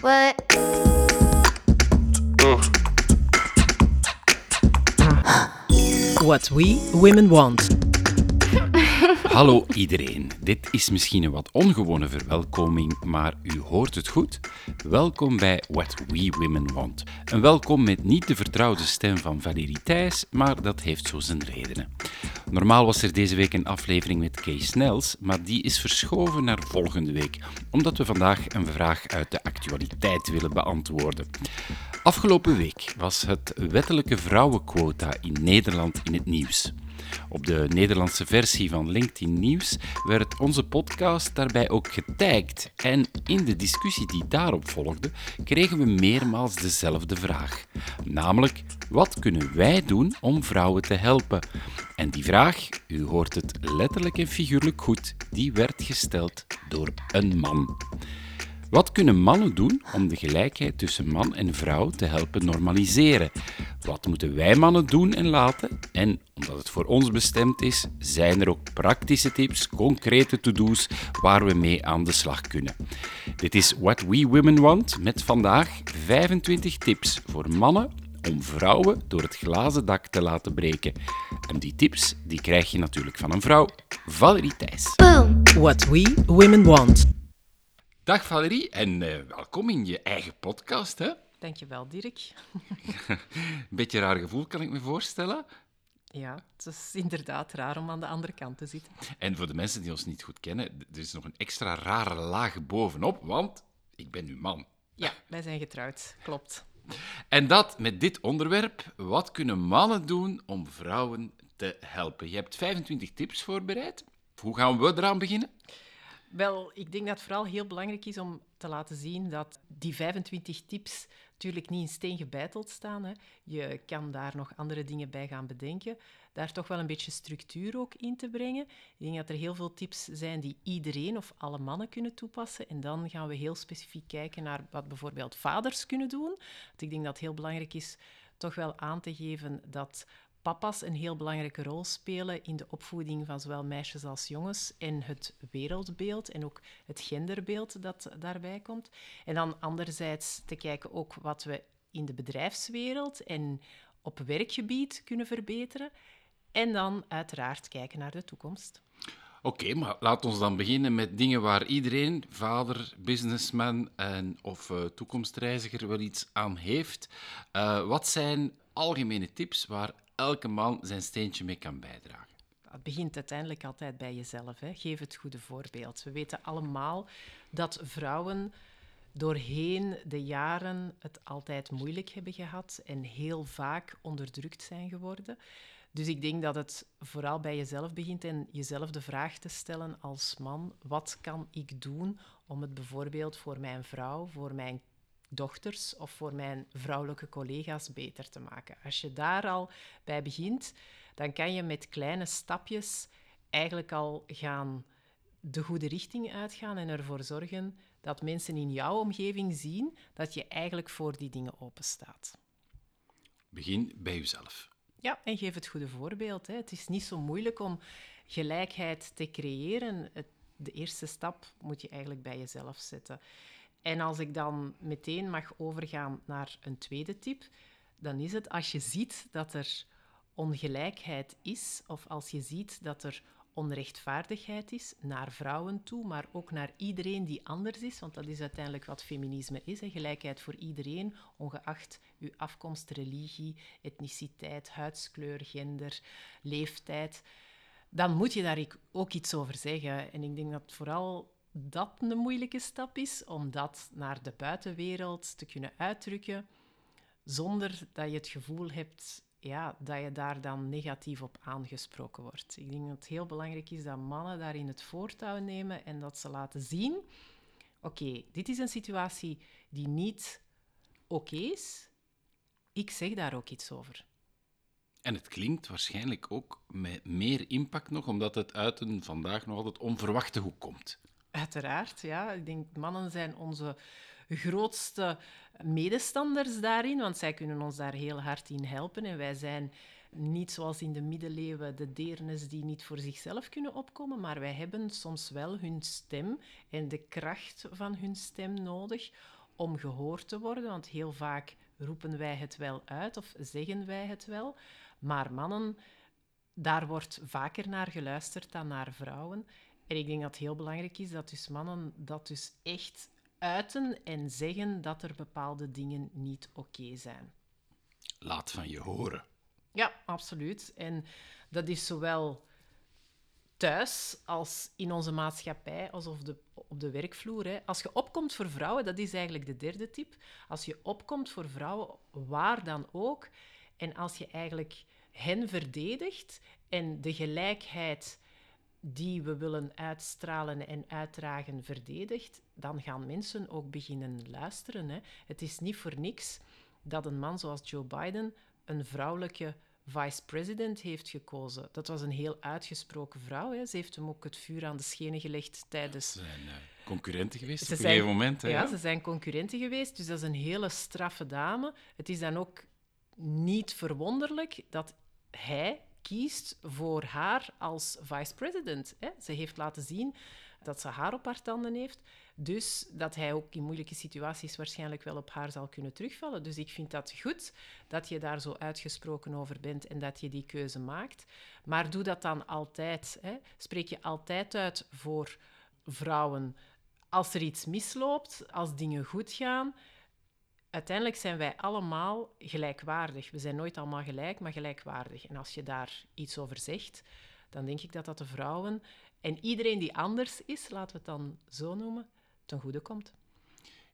What? What We Women Want. Hallo iedereen. Dit is misschien een wat ongewone verwelkoming, maar u hoort het goed. Welkom bij What We Women Want. Een welkom met niet de vertrouwde stem van Valerie Thijs, maar dat heeft zo zijn redenen. Normaal was er deze week een aflevering met Kees Snels, maar die is verschoven naar volgende week, omdat we vandaag een vraag uit de actualiteit willen beantwoorden. Afgelopen week was het wettelijke vrouwenquota in Nederland in het nieuws. Op de Nederlandse versie van LinkedIn Nieuws werd onze podcast daarbij ook getagd. En in de discussie die daarop volgde, kregen we meermaals dezelfde vraag. Namelijk, wat kunnen wij doen om vrouwen te helpen? En die vraag, u hoort het letterlijk en figuurlijk goed, die werd gesteld door een man. Wat kunnen mannen doen om de gelijkheid tussen man en vrouw te helpen normaliseren? Wat moeten wij mannen doen en laten? En omdat het voor ons bestemd is, zijn er ook praktische tips, concrete to-do's waar we mee aan de slag kunnen. Dit is What We Women Want met vandaag 25 tips voor mannen om vrouwen door het glazen dak te laten breken. En die tips die krijg je natuurlijk van een vrouw, Valerie Thijs. Boom. What We Women Want. Dag Valerie en eh, welkom in je eigen podcast. Hè? Dankjewel, Dirk. Een beetje raar gevoel, kan ik me voorstellen. Ja, het is inderdaad raar om aan de andere kant te zitten. En voor de mensen die ons niet goed kennen, er is nog een extra rare laag bovenop, want ik ben uw man. Ja, wij zijn getrouwd, klopt. En dat met dit onderwerp, wat kunnen mannen doen om vrouwen te helpen? Je hebt 25 tips voorbereid. Hoe gaan we eraan beginnen? Wel, ik denk dat het vooral heel belangrijk is om te laten zien dat die 25 tips natuurlijk niet in steen gebeiteld staan. Hè. Je kan daar nog andere dingen bij gaan bedenken. Daar toch wel een beetje structuur ook in te brengen. Ik denk dat er heel veel tips zijn die iedereen of alle mannen kunnen toepassen. En dan gaan we heel specifiek kijken naar wat bijvoorbeeld vaders kunnen doen. Want ik denk dat het heel belangrijk is toch wel aan te geven dat papa's een heel belangrijke rol spelen in de opvoeding van zowel meisjes als jongens en het wereldbeeld en ook het genderbeeld dat daarbij komt. En dan anderzijds te kijken ook wat we in de bedrijfswereld en op werkgebied kunnen verbeteren. En dan uiteraard kijken naar de toekomst. Oké, maar laat ons dan beginnen met dingen waar iedereen, vader, businessman en, of uh, toekomstreiziger, wel iets aan heeft. Uh, wat zijn algemene tips waar elke man zijn steentje mee kan bijdragen? Het begint uiteindelijk altijd bij jezelf. Hè. Geef het goede voorbeeld. We weten allemaal dat vrouwen doorheen de jaren het altijd moeilijk hebben gehad en heel vaak onderdrukt zijn geworden. Dus ik denk dat het vooral bij jezelf begint en jezelf de vraag te stellen als man: wat kan ik doen om het bijvoorbeeld voor mijn vrouw, voor mijn dochters of voor mijn vrouwelijke collega's beter te maken? Als je daar al bij begint, dan kan je met kleine stapjes eigenlijk al gaan de goede richting uitgaan en ervoor zorgen dat mensen in jouw omgeving zien dat je eigenlijk voor die dingen openstaat. Begin bij jezelf. Ja, en geef het goede voorbeeld. Hè. Het is niet zo moeilijk om gelijkheid te creëren. Het, de eerste stap moet je eigenlijk bij jezelf zetten. En als ik dan meteen mag overgaan naar een tweede tip, dan is het als je ziet dat er ongelijkheid is, of als je ziet dat er onrechtvaardigheid is naar vrouwen toe, maar ook naar iedereen die anders is, want dat is uiteindelijk wat feminisme is, gelijkheid voor iedereen, ongeacht uw afkomst, religie, etniciteit, huidskleur, gender, leeftijd, dan moet je daar ook iets over zeggen. En ik denk dat vooral dat een moeilijke stap is, om dat naar de buitenwereld te kunnen uitdrukken, zonder dat je het gevoel hebt ja, dat je daar dan negatief op aangesproken wordt. Ik denk dat het heel belangrijk is dat mannen daarin het voortouw nemen en dat ze laten zien: oké, dit is een situatie die niet oké is. Ik zeg daar ook iets over. En het klinkt waarschijnlijk ook met meer impact nog, omdat het uit een vandaag nog altijd onverwachte hoek komt. Uiteraard, ja. Ik denk mannen zijn onze grootste medestanders daarin, want zij kunnen ons daar heel hard in helpen. En wij zijn niet zoals in de middeleeuwen de deernes die niet voor zichzelf kunnen opkomen, maar wij hebben soms wel hun stem en de kracht van hun stem nodig om gehoord te worden, want heel vaak roepen wij het wel uit of zeggen wij het wel. Maar mannen, daar wordt vaker naar geluisterd dan naar vrouwen. En ik denk dat het heel belangrijk is dat dus mannen dat dus echt uiten en zeggen dat er bepaalde dingen niet oké zijn. Laat van je horen. Ja, absoluut. En dat is zowel thuis als in onze maatschappij, als op de, op de werkvloer. Hè. Als je opkomt voor vrouwen, dat is eigenlijk de derde tip. Als je opkomt voor vrouwen, waar dan ook, en als je eigenlijk hen verdedigt en de gelijkheid die we willen uitstralen en uitdragen verdedigt, dan gaan mensen ook beginnen luisteren. Hè. Het is niet voor niks dat een man zoals Joe Biden een vrouwelijke vice-president heeft gekozen. Dat was een heel uitgesproken vrouw. Hè. Ze heeft hem ook het vuur aan de schenen gelegd tijdens... Ze zijn uh, concurrenten geweest ze op een gegeven moment. Hè, ja, ze zijn concurrenten geweest. Dus dat is een hele straffe dame. Het is dan ook niet verwonderlijk dat hij kiest voor haar als vice-president. Ze heeft laten zien dat ze haar op haar tanden heeft. Dus dat hij ook in moeilijke situaties waarschijnlijk wel op haar zal kunnen terugvallen. Dus ik vind dat goed dat je daar zo uitgesproken over bent en dat je die keuze maakt. Maar doe dat dan altijd. Hè. Spreek je altijd uit voor vrouwen. Als er iets misloopt, als dingen goed gaan, uiteindelijk zijn wij allemaal gelijkwaardig. We zijn nooit allemaal gelijk, maar gelijkwaardig. En als je daar iets over zegt, dan denk ik dat dat de vrouwen en iedereen die anders is, laten we het dan zo noemen, ten goede komt.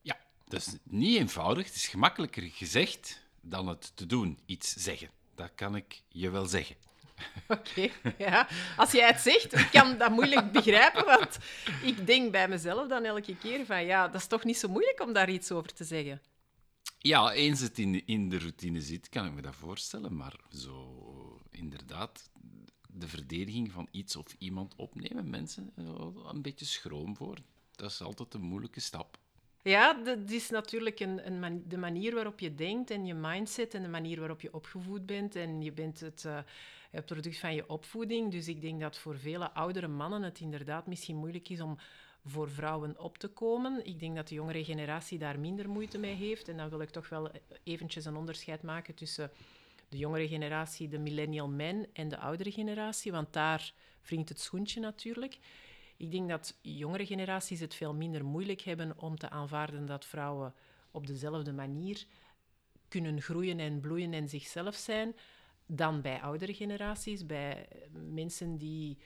Ja, dat is niet eenvoudig. Het is gemakkelijker gezegd dan het te doen, iets zeggen. Dat kan ik je wel zeggen. Oké, ja. Als jij het zegt, ik kan dat moeilijk begrijpen, want ik denk bij mezelf dan elke keer van ja, dat is toch niet zo moeilijk om daar iets over te zeggen. Ja, eens het in, in de routine zit, kan ik me dat voorstellen. Maar zo inderdaad, de verdediging van iets of iemand opnemen, mensen een beetje schroom voor. Dat is altijd een moeilijke stap. Ja, dat is natuurlijk een, een de manier waarop je denkt en je mindset en de manier waarop je opgevoed bent. En je bent het, uh, het product van je opvoeding. Dus ik denk dat voor vele oudere mannen het inderdaad misschien moeilijk is om voor vrouwen op te komen. Ik denk dat de jongere generatie daar minder moeite mee heeft. En dan wil ik toch wel eventjes een onderscheid maken tussen de jongere generatie, de millennial men en de oudere generatie, want daar wringt het schoentje natuurlijk. Ik denk dat jongere generaties het veel minder moeilijk hebben om te aanvaarden dat vrouwen op dezelfde manier kunnen groeien en bloeien en zichzelf zijn dan bij oudere generaties, bij mensen die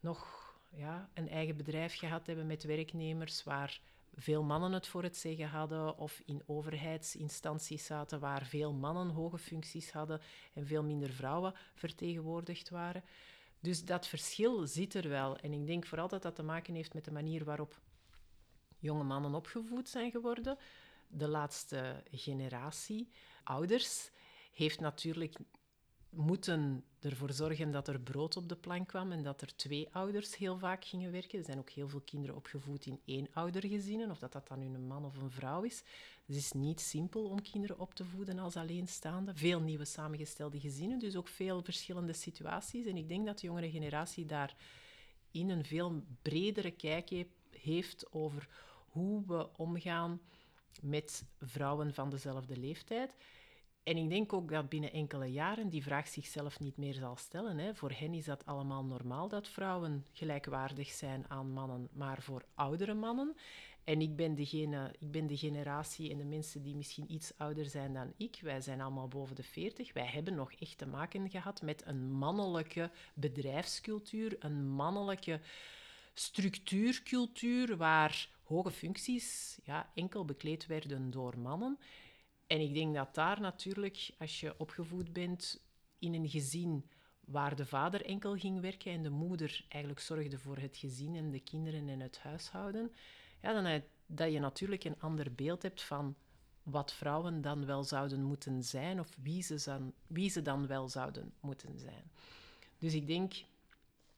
nog ja, een eigen bedrijf gehad hebben met werknemers, waar veel mannen het voor het zeggen hadden, of in overheidsinstanties zaten waar veel mannen hoge functies hadden en veel minder vrouwen vertegenwoordigd waren. Dus dat verschil zit er wel. En ik denk vooral dat dat te maken heeft met de manier waarop jonge mannen opgevoed zijn geworden. De laatste generatie ouders heeft natuurlijk moeten ervoor zorgen dat er brood op de plank kwam en dat er twee ouders heel vaak gingen werken. Er zijn ook heel veel kinderen opgevoed in één oudergezinnen, of dat dat dan een man of een vrouw is. Het is niet simpel om kinderen op te voeden als alleenstaande. Veel nieuwe samengestelde gezinnen, dus ook veel verschillende situaties. En ik denk dat de jongere generatie daar in een veel bredere kijk heeft over hoe we omgaan met vrouwen van dezelfde leeftijd. En ik denk ook dat binnen enkele jaren die vraag zichzelf niet meer zal stellen. Hè. Voor hen is dat allemaal normaal dat vrouwen gelijkwaardig zijn aan mannen, maar voor oudere mannen. En ik ben, degene, ik ben de generatie en de mensen die misschien iets ouder zijn dan ik. Wij zijn allemaal boven de 40. Wij hebben nog echt te maken gehad met een mannelijke bedrijfscultuur, een mannelijke structuurcultuur waar hoge functies ja, enkel bekleed werden door mannen. En ik denk dat daar natuurlijk, als je opgevoed bent in een gezin waar de vader enkel ging werken en de moeder eigenlijk zorgde voor het gezin en de kinderen en het huishouden, ja, dan dat je natuurlijk een ander beeld hebt van wat vrouwen dan wel zouden moeten zijn of wie ze dan, wie ze dan wel zouden moeten zijn. Dus ik denk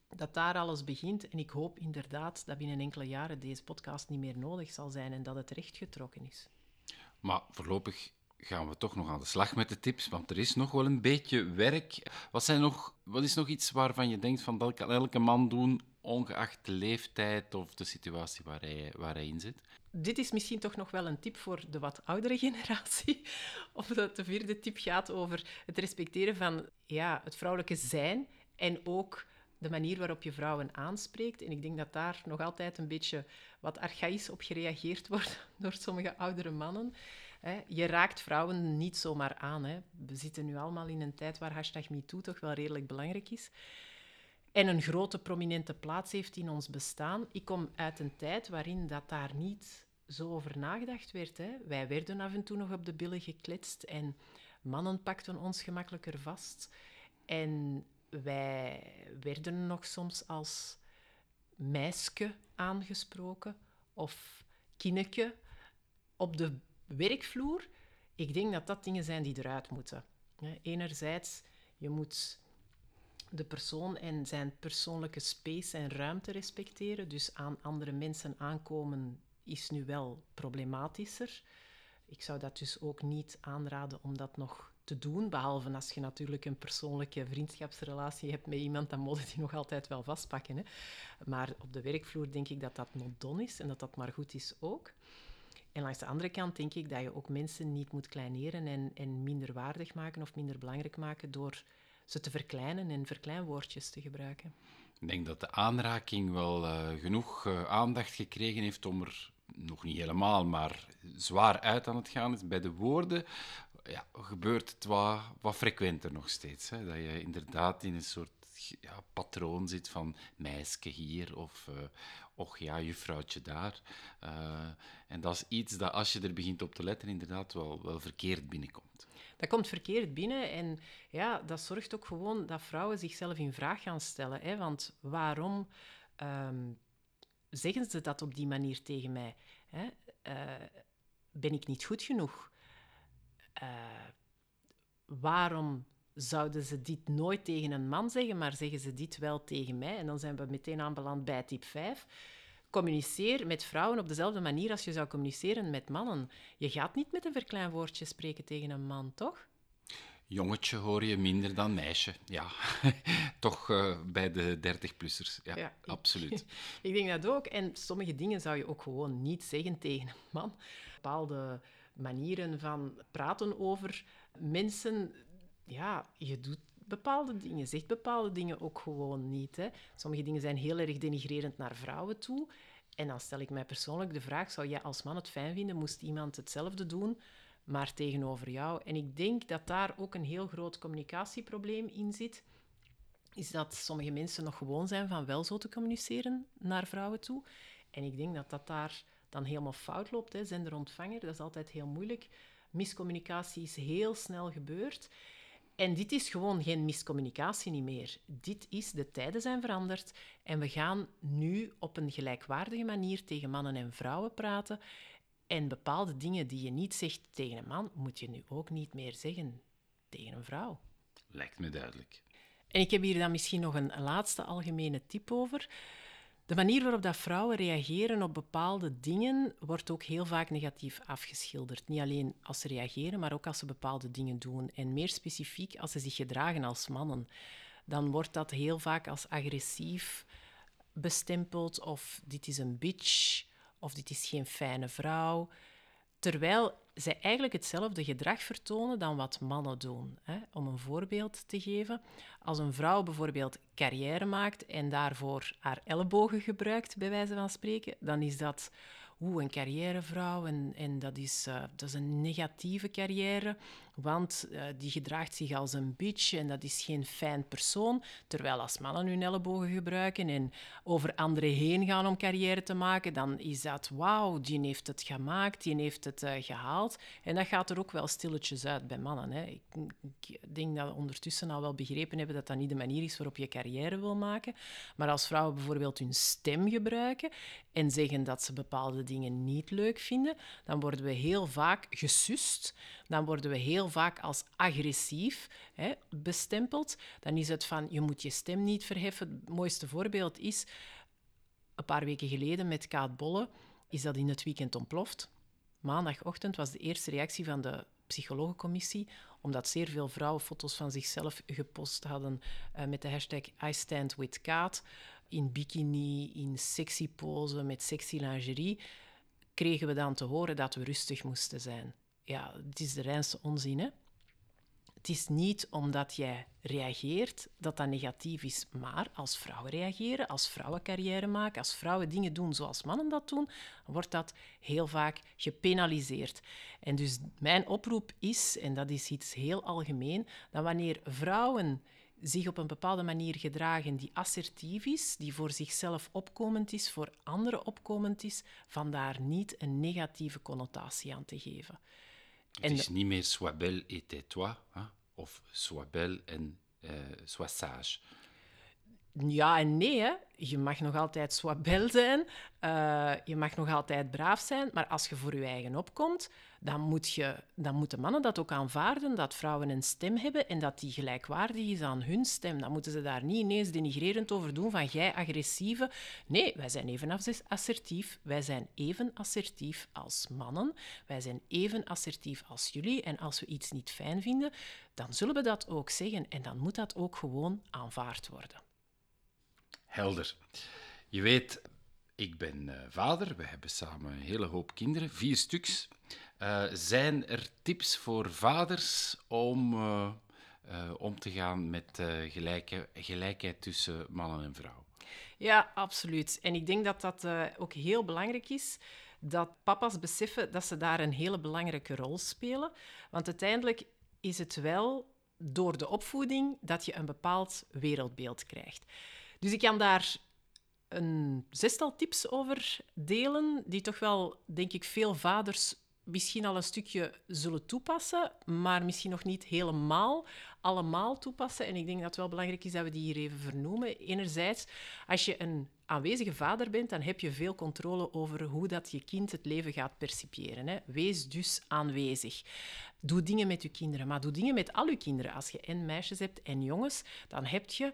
dat daar alles begint en ik hoop inderdaad dat binnen enkele jaren deze podcast niet meer nodig zal zijn en dat het rechtgetrokken is. Maar voorlopig gaan we toch nog aan de slag met de tips, want er is nog wel een beetje werk. Wat, zijn nog, wat is nog iets waarvan je denkt van dat kan elke man doen, ongeacht de leeftijd of de situatie waar hij, in zit? dit is misschien toch nog wel een tip voor de wat oudere generatie. Omdat de vierde tip gaat over het respecteren van ja, het vrouwelijke zijn en ook de manier waarop je vrouwen aanspreekt. En ik denk dat daar nog altijd een beetje wat archaïs op gereageerd wordt door sommige oudere mannen. Je raakt vrouwen niet zomaar aan. We zitten nu allemaal in een tijd waar hashtag MeToo toch wel redelijk belangrijk is. En een grote prominente plaats heeft in ons bestaan. Ik kom uit een tijd waarin dat daar niet zo over nagedacht werd. Hè. Wij werden af en toe nog op de billen gekletst en mannen pakten ons gemakkelijker vast. En wij werden nog soms als meisje aangesproken of kinneke op de werkvloer. Ik denk dat dat dingen zijn die eruit moeten. Enerzijds, je moet de persoon en zijn persoonlijke space en ruimte respecteren. Dus aan andere mensen aankomen is nu wel problematischer. Ik zou dat dus ook niet aanraden om dat nog te doen, behalve als je natuurlijk een persoonlijke vriendschapsrelatie hebt met iemand, dan moet je die nog altijd wel vastpakken. Hè. Maar op de werkvloer denk ik dat dat not done is en dat dat maar goed is ook. En langs de andere kant denk ik dat je ook mensen niet moet kleineren en, en minder waardig maken of minder belangrijk maken door ze te verkleinen en verkleinwoordjes te gebruiken. Ik denk dat de aanraking wel uh, genoeg uh, aandacht gekregen heeft om er nog niet helemaal, maar zwaar uit aan het gaan is. Bij de woorden ja, gebeurt het wat, frequenter nog steeds. Hè? Dat je inderdaad in een soort ja, patroon zit van meisje hier of uh, och ja, juffrouwtje daar. Uh, en dat is iets dat als je er begint op te letten, inderdaad wel, wel verkeerd binnenkomt. Dat komt verkeerd binnen en ja, dat zorgt ook gewoon dat vrouwen zichzelf in vraag gaan stellen. Hè? Want waarom um, zeggen ze dat op die manier tegen mij? Hè? Uh, ben ik niet goed genoeg? Uh, waarom zouden ze dit nooit tegen een man zeggen, maar zeggen ze dit wel tegen mij? En dan zijn we meteen aanbeland bij tip 5. Communiceer met vrouwen op dezelfde manier als je zou communiceren met mannen. Je gaat niet met een verkleinwoordje spreken tegen een man, toch? Jongetje hoor je minder dan meisje. Ja, toch uh, bij de 30-plussers. Ja, ja, absoluut. Ik, denk dat ook. En sommige dingen zou je ook gewoon niet zeggen tegen een man. Bepaalde manieren van praten over mensen. Ja, je doet bepaalde dingen, zegt bepaalde dingen ook gewoon niet. Hè. Sommige dingen zijn heel erg denigrerend naar vrouwen toe. En dan stel ik mij persoonlijk de vraag: zou jij als man het fijn vinden, moest iemand hetzelfde doen? maar tegenover jou. En ik denk dat daar ook een heel groot communicatieprobleem in zit. Is dat sommige mensen nog gewoon zijn van wel zo te communiceren naar vrouwen toe. En ik denk dat dat daar dan helemaal fout loopt. Hè. Zender-ontvanger, dat is altijd heel moeilijk. Miscommunicatie is heel snel gebeurd. En dit is gewoon geen miscommunicatie niet meer. Dit is, de tijden zijn veranderd en we gaan nu op een gelijkwaardige manier tegen mannen en vrouwen praten. En bepaalde dingen die je niet zegt tegen een man, moet je nu ook niet meer zeggen tegen een vrouw. Lijkt me duidelijk. En ik heb hier dan misschien nog een laatste algemene tip over. De manier waarop dat vrouwen reageren op bepaalde dingen wordt ook heel vaak negatief afgeschilderd. Niet alleen als ze reageren, maar ook als ze bepaalde dingen doen. En meer specifiek als ze zich gedragen als mannen. Dan wordt dat heel vaak als agressief bestempeld of dit is een bitch of dit is geen fijne vrouw. Terwijl zij eigenlijk hetzelfde gedrag vertonen dan wat mannen doen. Hè. Om een voorbeeld te geven, als een vrouw bijvoorbeeld carrière maakt en daarvoor haar ellebogen gebruikt, bij wijze van spreken, dan is dat oeh, een carrièrevrouw en, en dat, is, uh, dat is een negatieve carrière, want uh, die gedraagt zich als een bitch en dat is geen fijn persoon. Terwijl als mannen hun ellebogen gebruiken en over anderen heen gaan om carrière te maken, dan is dat wauw, die heeft het gemaakt, die heeft het uh, gehaald. En dat gaat er ook wel stilletjes uit bij mannen. Hè. Ik, ik, denk dat we ondertussen al wel begrepen hebben dat dat niet de manier is waarop je carrière wil maken. Maar als vrouwen bijvoorbeeld hun stem gebruiken en zeggen dat ze bepaalde dingen niet leuk vinden, dan worden we heel vaak gesust. Dan worden we heel vaak als agressief hè, bestempeld. Dan is het van, je moet je stem niet verheffen. Het mooiste voorbeeld is, een paar weken geleden met Kaat Bolle, is dat in het weekend ontploft. Maandagochtend was de eerste reactie van de psychologencommissie, omdat zeer veel vrouwen foto's van zichzelf gepost hadden uh, met de hashtag I stand with Kaat, in bikini, in sexy pose, met sexy lingerie kregen we dan te horen dat we rustig moesten zijn. Ja, het is de reinste onzin, hè? Het is niet omdat jij reageert dat dat negatief is, maar als vrouwen reageren, als vrouwen carrière maken, als vrouwen dingen doen zoals mannen dat doen, wordt dat heel vaak gepenaliseerd. En dus mijn oproep is, en dat is iets heel algemeen, dat wanneer vrouwen zich op een bepaalde manier gedragen die assertief is, die voor zichzelf opkomend is, voor anderen opkomend is, vandaar niet een negatieve connotatie aan te geven. Het is niet meer sois belle et tais-toi, of sois belle en uh, sois sage. Ja en nee. Je mag nog altijd swabel zijn, uh, je mag nog altijd braaf zijn, maar als je voor je eigen opkomt, dan, moet je, dan moeten mannen dat ook aanvaarden, dat vrouwen een stem hebben en dat die gelijkwaardig is aan hun stem. Dan moeten ze daar niet ineens denigrerend over doen van jij agressieve. Nee, wij zijn even assertief. Wij zijn even assertief als mannen. Wij zijn even assertief als jullie. En als we iets niet fijn vinden, dan zullen we dat ook zeggen en dan moet dat ook gewoon aanvaard worden. Helder. Je weet, ik ben uh, vader. We hebben samen een hele hoop kinderen, vier stuks. Uh, zijn er tips voor vaders om uh, om te gaan met gelijkheid tussen mannen en vrouwen? Ja, absoluut. En ik denk dat dat ook heel belangrijk is dat papa's beseffen dat ze daar een hele belangrijke rol spelen. Want uiteindelijk is het wel door de opvoeding dat je een bepaald wereldbeeld krijgt. Dus ik kan daar een zestal tips over delen, die toch wel, denk ik, veel vaders misschien al een stukje zullen toepassen, maar misschien nog niet helemaal allemaal toepassen. En ik denk dat het wel belangrijk is dat we die hier even vernoemen. Enerzijds, als je een aanwezige vader bent, dan heb je veel controle over hoe dat je kind het leven gaat percipiëren. Hè. Wees dus aanwezig. Doe dingen met je kinderen, maar doe dingen met al je kinderen. Als je en meisjes hebt en jongens, dan heb je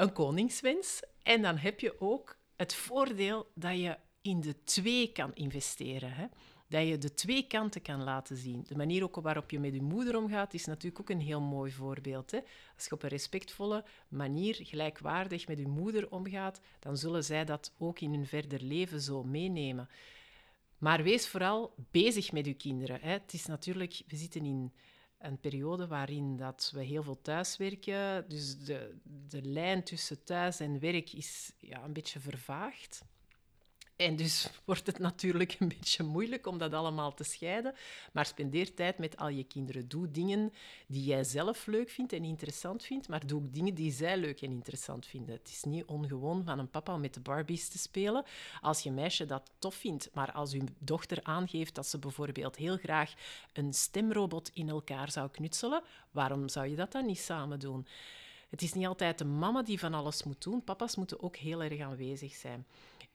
een koningswens. En dan heb je ook het voordeel dat je in de twee kan investeren. Hè? Dat je de twee kanten kan laten zien. De manier ook waarop je met je moeder omgaat, is natuurlijk ook een heel mooi voorbeeld. Hè? Als je op een respectvolle manier, gelijkwaardig met je moeder omgaat, dan zullen zij dat ook in hun verder leven zo meenemen. Maar wees vooral bezig met je kinderen. Hè? Het is natuurlijk, we zitten in een periode waarin dat we heel veel thuiswerken. Dus de, de lijn tussen thuis en werk is ja, een beetje vervaagd. En dus wordt het natuurlijk een beetje moeilijk om dat allemaal te scheiden. Maar spendeer tijd met al je kinderen. Doe dingen die jij zelf leuk vindt en interessant vindt, maar doe ook dingen die zij leuk en interessant vinden. Het is niet ongewoon van een papa om met de Barbies te spelen. Als je meisje dat tof vindt, maar als uw dochter aangeeft dat ze bijvoorbeeld heel graag een stemrobot in elkaar zou knutselen, waarom zou je dat dan niet samen doen? Het is niet altijd de mama die van alles moet doen. Papa's moeten ook heel erg aanwezig zijn.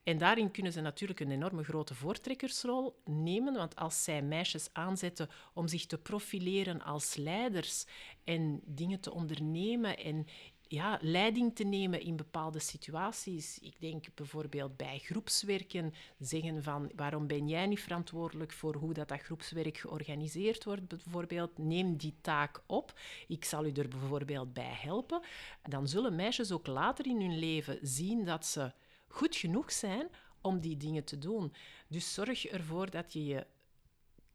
En daarin kunnen ze natuurlijk een enorme grote voortrekkersrol nemen, want als zij meisjes aanzetten om zich te profileren als leiders en dingen te ondernemen en ja, leiding te nemen in bepaalde situaties. Ik denk bijvoorbeeld bij groepswerken zeggen van waarom ben jij niet verantwoordelijk voor hoe dat, dat groepswerk georganiseerd wordt bijvoorbeeld. Neem die taak op. Ik zal u er bijvoorbeeld bij helpen. Dan zullen meisjes ook later in hun leven zien dat ze goed genoeg zijn om die dingen te doen. Dus zorg ervoor dat je je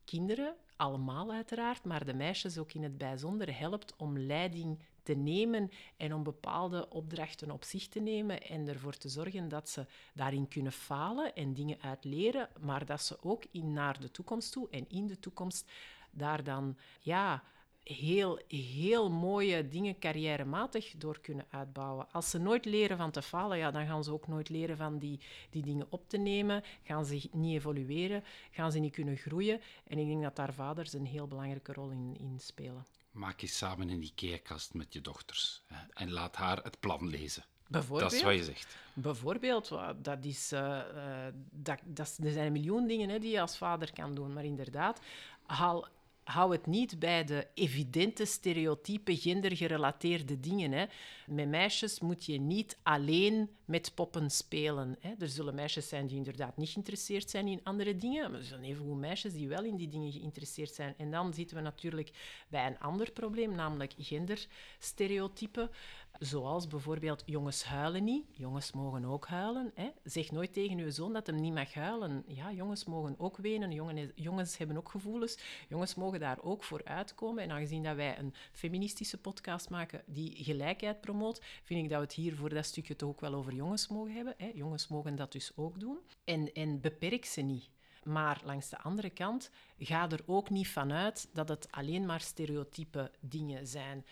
kinderen, allemaal uiteraard, maar de meisjes ook in het bijzonder helpt om leiding te nemen en om bepaalde opdrachten op zich te nemen en ervoor te zorgen dat ze daarin kunnen falen en dingen uitleren, maar dat ze ook in naar de toekomst toe en in de toekomst daar dan ja, heel, heel mooie dingen carrièrematig door kunnen uitbouwen. Als ze nooit leren van te falen, ja, dan gaan ze ook nooit leren van die, die dingen op te nemen, gaan ze niet evolueren, gaan ze niet kunnen groeien. En ik denk dat daar vaders een heel belangrijke rol in, in spelen. Maak je samen een IKEA-kast met je dochters hè, en laat haar het plan lezen. Bijvoorbeeld, dat is wat je zegt. Bijvoorbeeld, dat is, uh, dat, dat, er zijn een miljoen dingen hè, die je als vader kan doen, maar inderdaad, haal hou het niet bij de evidente stereotype gendergerelateerde dingen. Hè. Met meisjes moet je niet alleen met poppen spelen. Hè. Er zullen meisjes zijn die inderdaad niet geïnteresseerd zijn in andere dingen, maar er zijn evengoed meisjes die wel in die dingen geïnteresseerd zijn. En dan zitten we natuurlijk bij een ander probleem, namelijk genderstereotypen. Zoals bijvoorbeeld, jongens huilen niet, jongens mogen ook huilen. Hè. Zeg nooit tegen uw zoon dat hem niet mag huilen. Ja, jongens mogen ook wenen, jongen, jongens hebben ook gevoelens, jongens mogen daar ook voor uitkomen. En aangezien dat wij een feministische podcast maken die gelijkheid promoot, vind ik dat we het hier voor dat stukje toch ook wel over jongens mogen hebben. Hè. Jongens mogen dat dus ook doen. En, en beperk ze niet. Maar langs de andere kant, ga er ook niet vanuit dat het alleen maar stereotype dingen zijn.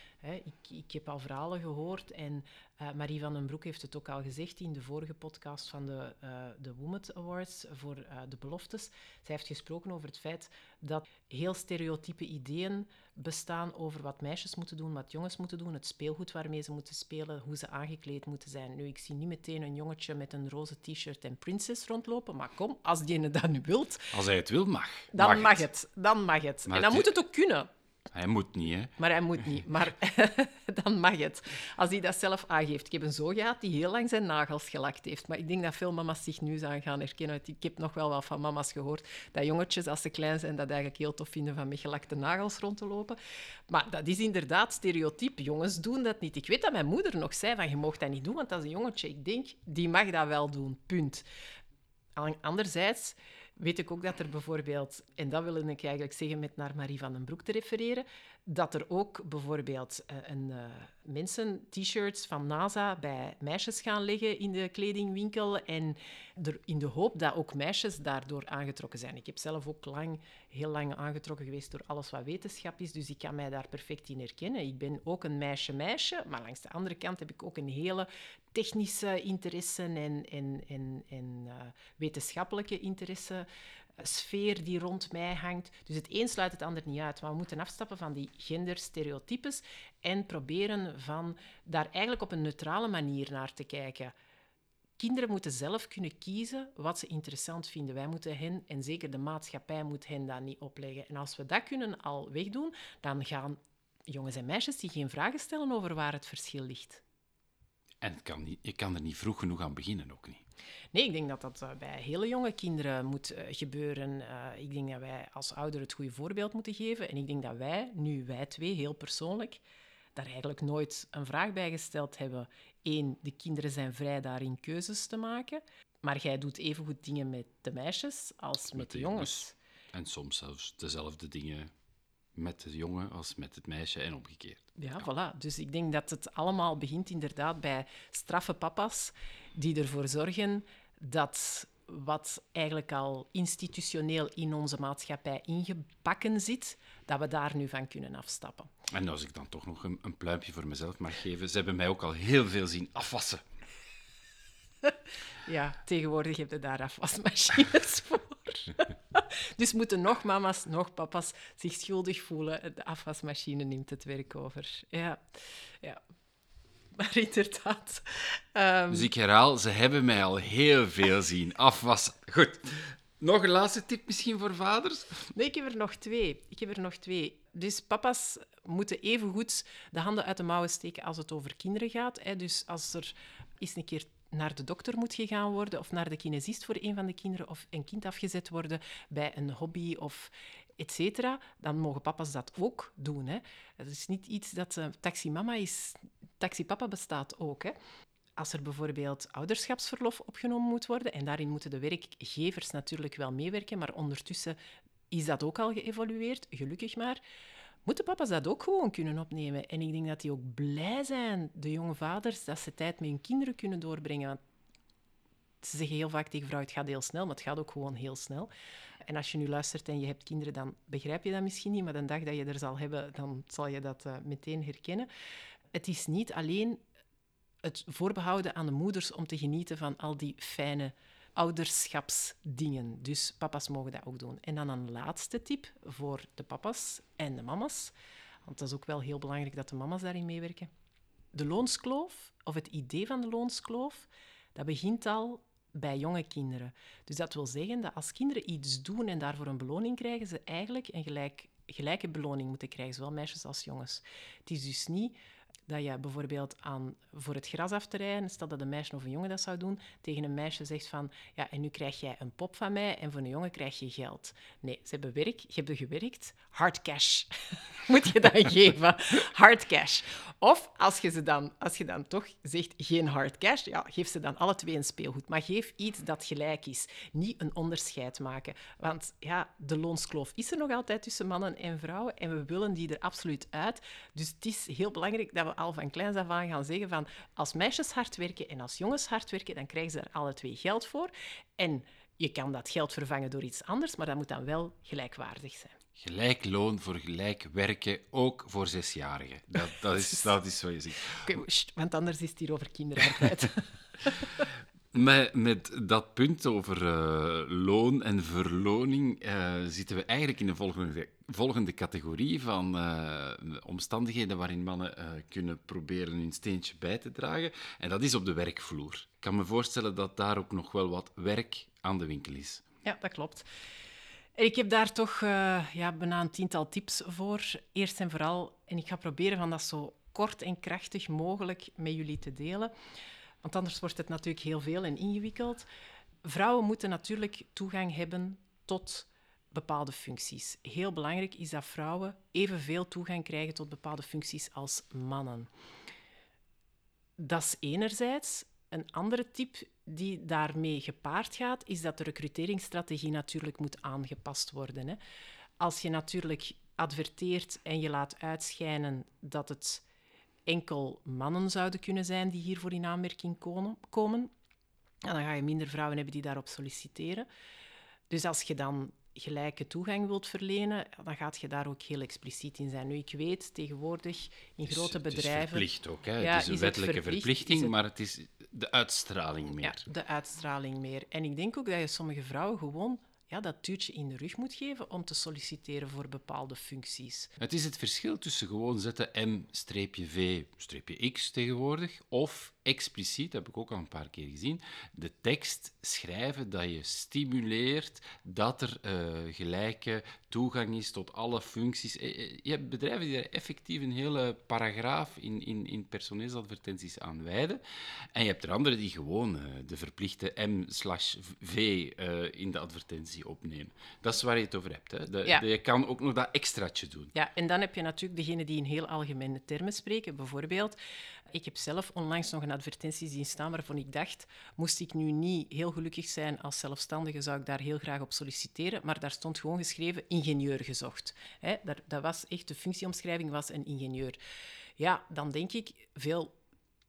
ik, ik heb al verhalen gehoord en uh, Marie van den Broek heeft het ook al gezegd in de vorige podcast van de, uh, de Women Awards voor uh, de beloftes. Zij heeft gesproken over het feit dat heel stereotype ideeën bestaan over wat meisjes moeten doen, wat jongens moeten doen, het speelgoed waarmee ze moeten spelen, hoe ze aangekleed moeten zijn. Nu, ik zie niet meteen een jongetje met een roze t-shirt en princess rondlopen, maar kom, als die dat nu wilt... Als hij het wil, mag. Dan mag, het. Dan mag het. en dan moet het ook kunnen. Hij moet niet, hè? Maar hij moet niet. Maar dan mag het. Als hij dat zelf aangeeft. Ik heb een zoon gehad die heel lang zijn nagels gelakt heeft. Maar ik denk dat veel mama's zich nu aan gaan herkennen. Ik heb nog wel wat van mama's gehoord dat jongetjes, als ze klein zijn, dat eigenlijk heel tof vinden van met gelakte nagels rond te lopen. Maar dat is inderdaad stereotyp. Jongens doen dat niet. Ik weet dat mijn moeder nog zei van je mag dat niet doen, want dat is een jongetje. Ik denk, die mag dat wel doen. Punt. Anderzijds weet ik ook dat er bijvoorbeeld, en dat wil ik eigenlijk zeggen met naar Marie van den Broek te refereren, dat er ook bijvoorbeeld uh, een, uh, mensen t-shirts van NASA bij meisjes gaan leggen in de kledingwinkel en er, in de hoop dat ook meisjes daardoor aangetrokken zijn. Ik heb zelf ook lang, heel lang aangetrokken geweest door alles wat wetenschap is, dus ik kan mij daar perfect in herkennen. Ik ben ook een meisje-meisje, maar langs de andere kant heb ik ook een hele technische interesse en, en, en, en uh, wetenschappelijke interesse sfeer die rond mij hangt. Dus het een sluit het ander niet uit. Maar we moeten afstappen van die genderstereotypes en proberen van daar eigenlijk op een neutrale manier naar te kijken. Kinderen moeten zelf kunnen kiezen wat ze interessant vinden. Wij moeten hen, en zeker de maatschappij moet hen dat niet opleggen. En als we dat kunnen al wegdoen, dan gaan jongens en meisjes die geen vragen stellen over waar het verschil ligt. En kan niet, je kan er niet vroeg genoeg aan beginnen, ook niet. Nee, ik denk dat dat eh, bij hele jonge kinderen moet uh, gebeuren. Uh, ik denk dat wij als ouder het goede voorbeeld moeten geven. En ik denk dat wij, nu wij twee, heel persoonlijk, daar eigenlijk nooit een vraag bij gesteld hebben. Eén, de kinderen zijn vrij daarin keuzes te maken. Maar jij doet evengoed dingen met de meisjes als met, met de, jongens. jongens. En soms zelfs dezelfde dingen met de jongen als met het meisje en omgekeerd. Ja, voilà. Dus ik denk dat het allemaal begint inderdaad bij straffe papa's die ervoor zorgen dat wat eigenlijk al institutioneel in onze maatschappij ingebakken zit, dat we daar nu van kunnen afstappen. En als ik dan toch nog een, een pluimpje voor mezelf mag geven, ze hebben mij ook al heel veel zien afwassen. ja, tegenwoordig heb je daar afwasmachines voor. dus moeten nog mama's, nog papa's zich schuldig voelen. De afwasmachine neemt het werk over. Ja, ja. Maar inderdaad. Um... Dus ik herhaal, ze hebben mij al heel veel zien afwassen. Goed. Nog een laatste tip misschien voor vaders? Nee, ik heb er nog twee. Ik heb er nog twee. Dus papa's moeten even goed de handen uit de mouwen steken als het over kinderen gaat. Dus als er eens een keer naar de dokter moet gegaan worden of naar de kinesist voor een van de kinderen of een kind afgezet worden bij een hobby of et dan mogen papa's dat ook doen. Hè. Het is niet iets dat... Uh, taximama is... Taxipapa bestaat ook, hè. Als er bijvoorbeeld ouderschapsverlof opgenomen moet worden, en daarin moeten de werkgevers natuurlijk wel meewerken, maar ondertussen is dat ook al geëvolueerd, gelukkig maar moeten papa's dat ook gewoon kunnen opnemen. En ik denk dat die ook blij zijn, de jonge vaders, dat ze tijd met hun kinderen kunnen doorbrengen. Want ze zeggen heel vaak tegen vrouwen, het gaat heel snel, maar het gaat ook gewoon heel snel. En als je nu luistert en je hebt kinderen, dan begrijp je dat misschien niet, maar de dag dat je er zal hebben, dan zal je dat uh, meteen herkennen. Het is niet alleen het voorbehouden aan de moeders om te genieten van al die fijne ouderschapsdingen. Dus papa's mogen dat ook doen. En dan een laatste tip voor de papa's en de mama's. Want dat is ook wel heel belangrijk dat de mama's daarin meewerken. De loonskloof, of het idee van de loonskloof, dat begint al bij jonge kinderen. Dus dat wil zeggen dat als kinderen iets doen en daarvoor een beloning krijgen, ze eigenlijk een gelijk, gelijke beloning moeten krijgen, zowel meisjes als jongens. Het is dus niet dat je bijvoorbeeld aan, voor het gras af te rijden, stel dat een meisje of een jongen dat zou doen, tegen een meisje zegt van, ja, en nu krijg jij een pop van mij en voor een jongen krijg je geld. Nee, ze hebben werk, je hebt gewerkt, hard cash moet je dan geven. Hard cash. Of als je, ze dan, als je dan toch zegt geen hard cash, ja, geef ze dan alle twee een speelgoed. Maar geef iets dat gelijk is. Niet een onderscheid maken. Want ja, de loonskloof is er nog altijd tussen mannen en vrouwen en we willen die er absoluut uit. Dus het is heel belangrijk dat we al van kleins af aan gaan zeggen van als meisjes hard werken en als jongens hard werken, dan krijgen ze er alle twee geld voor. En je kan dat geld vervangen door iets anders, maar dat moet dan wel gelijkwaardig zijn. Gelijk loon voor gelijk werken, ook voor zesjarigen. Dat, dat, is, dat is wat je zegt. Okay, want anders is het hier over kinderarbeid. Met, met dat punt over uh, loon en verloning uh, zitten we eigenlijk in de volgende, volgende categorie van uh, omstandigheden waarin mannen kunnen proberen hun steentje bij te dragen. En dat is op de werkvloer. Ik kan me voorstellen dat daar ook nog wel wat werk aan de winkel is. Ja, dat klopt. Ik heb daar toch ja, bijna een tiental tips voor. Eerst en vooral, en ik ga proberen van dat zo kort en krachtig mogelijk met jullie te delen. Want anders wordt het natuurlijk heel veel en ingewikkeld. Vrouwen moeten natuurlijk toegang hebben tot bepaalde functies. Heel belangrijk is dat vrouwen evenveel toegang krijgen tot bepaalde functies als mannen. Dat is enerzijds. Een andere tip die daarmee gepaard gaat, is dat de recruteringsstrategie natuurlijk moet aangepast worden. Hè. Als je natuurlijk adverteert en je laat uitschijnen dat het enkel mannen zouden kunnen zijn die hiervoor in aanmerking komen. En dan ga je minder vrouwen hebben die daarop solliciteren. Dus als je dan gelijke toegang wilt verlenen, dan gaat je daar ook heel expliciet in zijn. Nu, ik weet tegenwoordig in grote bedrijven... Het is verplicht ook, hè? Ja, het is een wettelijke verplichting, maar het is de uitstraling meer. Ja, de uitstraling meer. En ik denk ook dat je sommige vrouwen gewoon ja, dat duwtje in de rug moet geven om te solliciteren voor bepaalde functies. Het is het verschil tussen gewoon zetten M-V-X tegenwoordig of expliciet, dat heb ik ook al een paar keer gezien, de tekst schrijven dat je stimuleert dat er uh, gelijke toegang is tot alle functies. Eh, eh, je hebt bedrijven die er effectief een hele paragraaf in, in, in personeelsadvertenties aan wijden. En je hebt er anderen die gewoon uh, de verplichte M/V in de advertentie opnemen. Dat is waar je het over hebt. Hè? De, ja. je kan ook nog dat extraatje doen. Ja, en dan heb je natuurlijk degene die in heel algemene termen spreken. Bijvoorbeeld, ik heb zelf onlangs nog een advertentie zien staan waarvan ik dacht, moest ik nu niet heel gelukkig zijn als zelfstandige, zou ik daar heel graag op solliciteren. Maar daar stond gewoon geschreven ingenieur gezocht. Hè, dat, dat was echt, de functieomschrijving was een ingenieur. Ja, dan denk ik, veel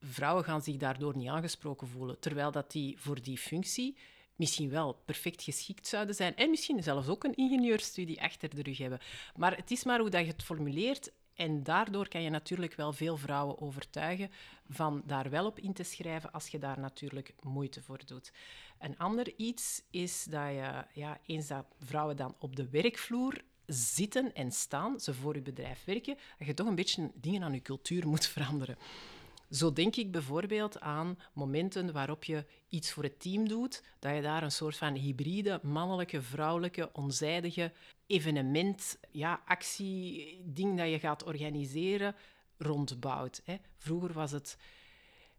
vrouwen gaan zich daardoor niet aangesproken voelen. Terwijl dat die voor die functie misschien wel perfect geschikt zouden zijn. En misschien zelfs ook een ingenieurstudie achter de rug hebben. Maar het is maar hoe dat je het formuleert. En daardoor kan je natuurlijk wel veel vrouwen overtuigen van daar wel op in te schrijven als je daar natuurlijk moeite voor doet. Een ander iets is dat je, ja, eens dat vrouwen dan op de werkvloer zitten en staan, ze voor je bedrijf werken, dat je toch een beetje dingen aan je cultuur moet veranderen. Zo denk ik bijvoorbeeld aan momenten waarop je iets voor het team doet, dat je daar een soort van hybride, mannelijke, vrouwelijke, onzijdige evenement, ja, actie, ding dat je gaat organiseren, rondbouwt. Hè. Vroeger was het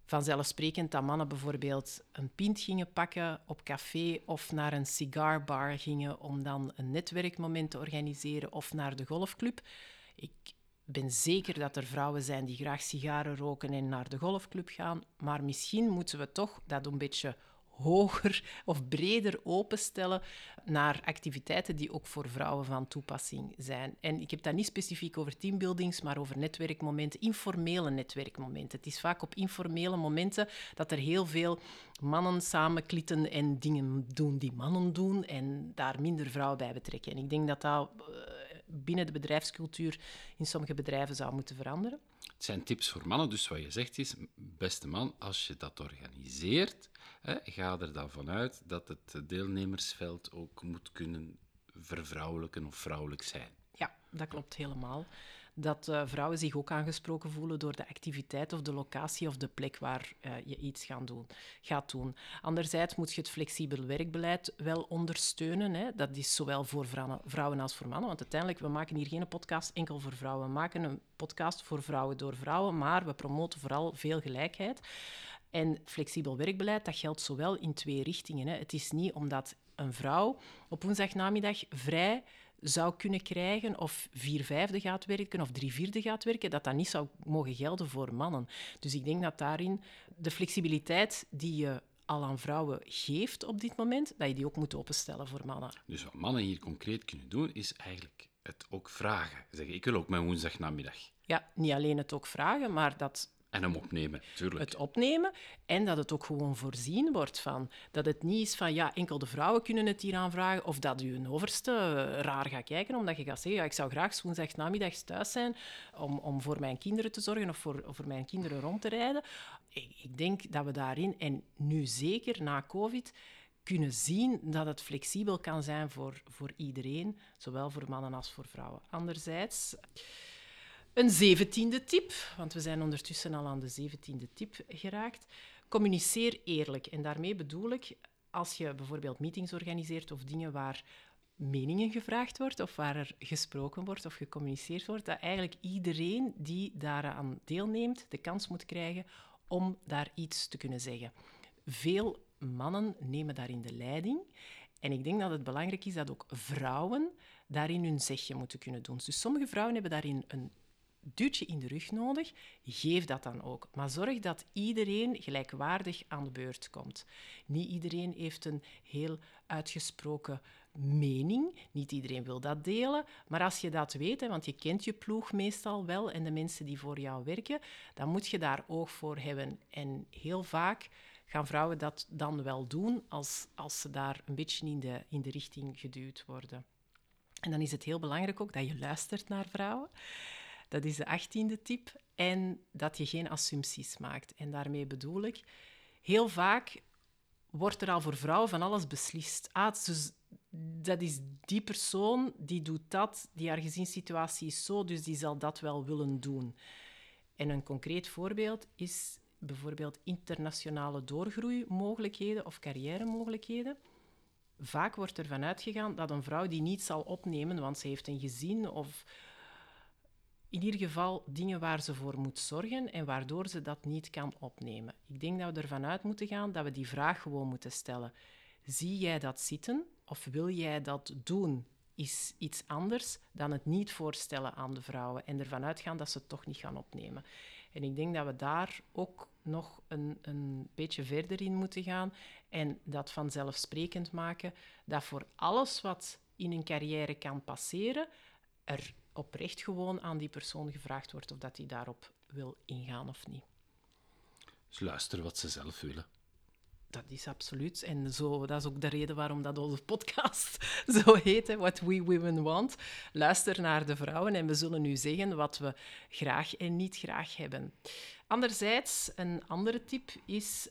vanzelfsprekend dat mannen bijvoorbeeld een pint gingen pakken op café of naar een cigarbar gingen om dan een netwerkmoment te organiseren of naar de golfclub. Ik ben zeker dat er vrouwen zijn die graag sigaren roken en naar de golfclub gaan, maar misschien moeten we toch dat een beetje hoger of breder openstellen naar activiteiten die ook voor vrouwen van toepassing zijn. En ik heb dat niet specifiek over teambuildings, maar over netwerkmomenten, informele netwerkmomenten. Het is vaak op informele momenten dat er heel veel mannen samenklitten en dingen doen die mannen doen en daar minder vrouwen bij betrekken. En ik denk dat dat eh, binnen de bedrijfscultuur in sommige bedrijven zou moeten veranderen. Het zijn tips voor mannen, dus wat je zegt is, beste man, als je dat organiseert, hè, ga er dan vanuit dat het deelnemersveld ook moet kunnen vervrouwelijken of vrouwelijk zijn. Ja, dat klopt helemaal. Dat uh, vrouwen zich ook aangesproken voelen door de activiteit of de locatie of de plek waar uh, je iets gaan doen, gaat doen. Anderzijds moet je het flexibel werkbeleid wel ondersteunen. Hè. Dat is zowel voor vrouwen als voor mannen. Want uiteindelijk, we maken hier geen podcast enkel voor vrouwen. We maken een podcast voor vrouwen door vrouwen, maar we promoten vooral veel gelijkheid. En flexibel werkbeleid, dat geldt zowel in twee richtingen. Hè. Het is niet omdat een vrouw op woensdagnamiddag vrij zou kunnen krijgen, of vier vijfde gaat werken, of drie vierde gaat werken, dat dat niet zou mogen gelden voor mannen. Dus ik denk dat daarin de flexibiliteit die je al aan vrouwen geeft op dit moment, dat je die ook moet openstellen voor mannen. Dus wat mannen hier concreet kunnen doen, is eigenlijk het ook vragen. Zeggen, ik wil ook mijn woensdagnamiddag. Ja, niet alleen het ook vragen, maar dat en hem opnemen. Het opnemen en dat het ook gewoon voorzien wordt van. Dat het niet is van, ja, enkel de vrouwen kunnen het hier aanvragen of dat je een overste raar gaat kijken omdat je gaat zeggen, ja, ik zou graag woensdag namiddags thuis zijn om, om voor mijn kinderen te zorgen of voor, voor mijn kinderen rond te rijden. Ik, ik denk dat we daarin, en nu zeker na COVID, kunnen zien dat het flexibel kan zijn voor, voor iedereen, zowel voor mannen als voor vrouwen. Anderzijds... Een zeventiende tip, want we zijn ondertussen al aan de zeventiende tip geraakt. Communiceer eerlijk. En daarmee bedoel ik, als je bijvoorbeeld meetings organiseert of dingen waar meningen gevraagd wordt of waar er gesproken wordt of gecommuniceerd wordt, dat eigenlijk iedereen die daaraan deelneemt de kans moet krijgen om daar iets te kunnen zeggen. Veel mannen nemen daarin de leiding. En ik denk dat het belangrijk is dat ook vrouwen daarin hun zegje moeten kunnen doen. Dus sommige vrouwen hebben daarin een duwtje in de rug nodig, geef dat dan ook. Maar zorg dat iedereen gelijkwaardig aan de beurt komt. Niet iedereen heeft een heel uitgesproken mening. Niet iedereen wil dat delen. Maar als je dat weet, want je kent je ploeg meestal wel en de mensen die voor jou werken, dan moet je daar oog voor hebben. En heel vaak gaan vrouwen dat dan wel doen als, als ze daar een beetje in de, in de richting geduwd worden. En dan is het heel belangrijk ook dat je luistert naar vrouwen. Dat is de achttiende tip. En dat je geen assumpties maakt. En daarmee bedoel ik, heel vaak wordt er al voor vrouwen van alles beslist. Dus dat is die persoon, die doet dat, die haar gezinssituatie is zo, dus die zal dat wel willen doen. En een concreet voorbeeld is bijvoorbeeld internationale doorgroeimogelijkheden of carrière-mogelijkheden. Vaak wordt ervan uitgegaan dat een vrouw die niet zal opnemen, want ze heeft een gezin of in ieder geval dingen waar ze voor moet zorgen en waardoor ze dat niet kan opnemen. Ik denk dat we ervan uit moeten gaan dat we die vraag gewoon moeten stellen. Zie jij dat zitten of wil jij dat doen? Is iets anders dan het niet voorstellen aan de vrouwen en ervan uitgaan dat ze het toch niet gaan opnemen. En ik denk dat we daar ook nog een, een beetje verder in moeten gaan en dat vanzelfsprekend maken dat voor alles wat in een carrière kan passeren, er oprecht gewoon aan die persoon gevraagd wordt of dat hij daarop wil ingaan of niet. Dus luister wat ze zelf willen. Dat is absoluut. En zo, dat is ook de reden waarom dat onze podcast zo heet, What We Women Want. Luister naar de vrouwen en we zullen nu zeggen wat we graag en niet graag hebben. Anderzijds, een andere tip is,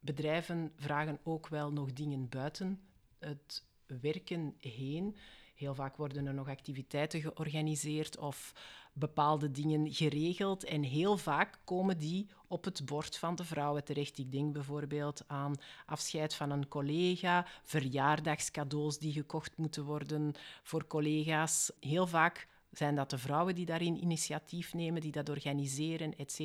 bedrijven vragen ook wel nog dingen buiten het werken heen. Heel vaak worden er nog activiteiten georganiseerd of bepaalde dingen geregeld. En heel vaak komen die op het bord van de vrouwen terecht. Ik denk bijvoorbeeld aan afscheid van een collega, verjaardagscadeaus die gekocht moeten worden voor collega's. Heel vaak zijn dat de vrouwen die daarin initiatief nemen, die dat organiseren, etc.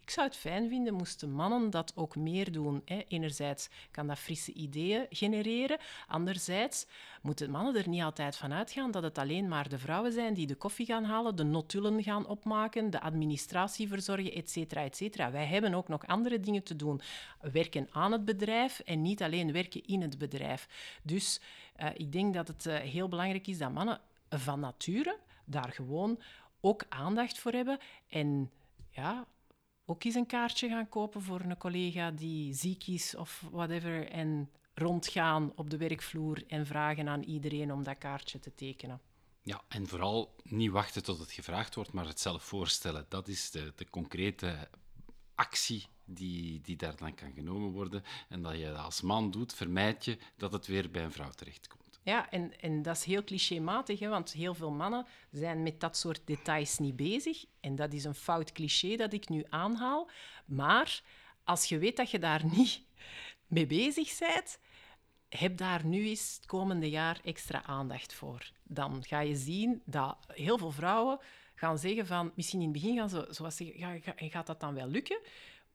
Ik zou het fijn vinden moesten mannen dat ook meer doen. Hè. Enerzijds kan dat frisse ideeën genereren. Anderzijds moeten mannen er niet altijd van uitgaan dat het alleen maar de vrouwen zijn die de koffie gaan halen, de notulen gaan opmaken, de administratie verzorgen, etc. etc. Wij hebben ook nog andere dingen te doen. Werken aan het bedrijf en niet alleen werken in het bedrijf. Dus uh, ik denk dat het uh, heel belangrijk is dat mannen van nature daar gewoon ook aandacht voor hebben. En ja, ook eens een kaartje gaan kopen voor een collega die ziek is of whatever. En rondgaan op de werkvloer en vragen aan iedereen om dat kaartje te tekenen. Ja, en vooral niet wachten tot het gevraagd wordt, maar het zelf voorstellen. Dat is de, de concrete actie die, die daar dan kan genomen worden. En dat je dat als man doet, vermijd je dat het weer bij een vrouw terechtkomt. Ja, en, en dat is heel clichématig, hè, want heel veel mannen zijn met dat soort details niet bezig. En dat is een fout cliché dat ik nu aanhaal. Maar als je weet dat je daar niet mee bezig bent, heb daar nu eens het komende jaar extra aandacht voor. Dan ga je zien dat heel veel vrouwen gaan zeggen van... Misschien in het begin gaan ze zoals zeggen, ja, gaat dat dan wel lukken?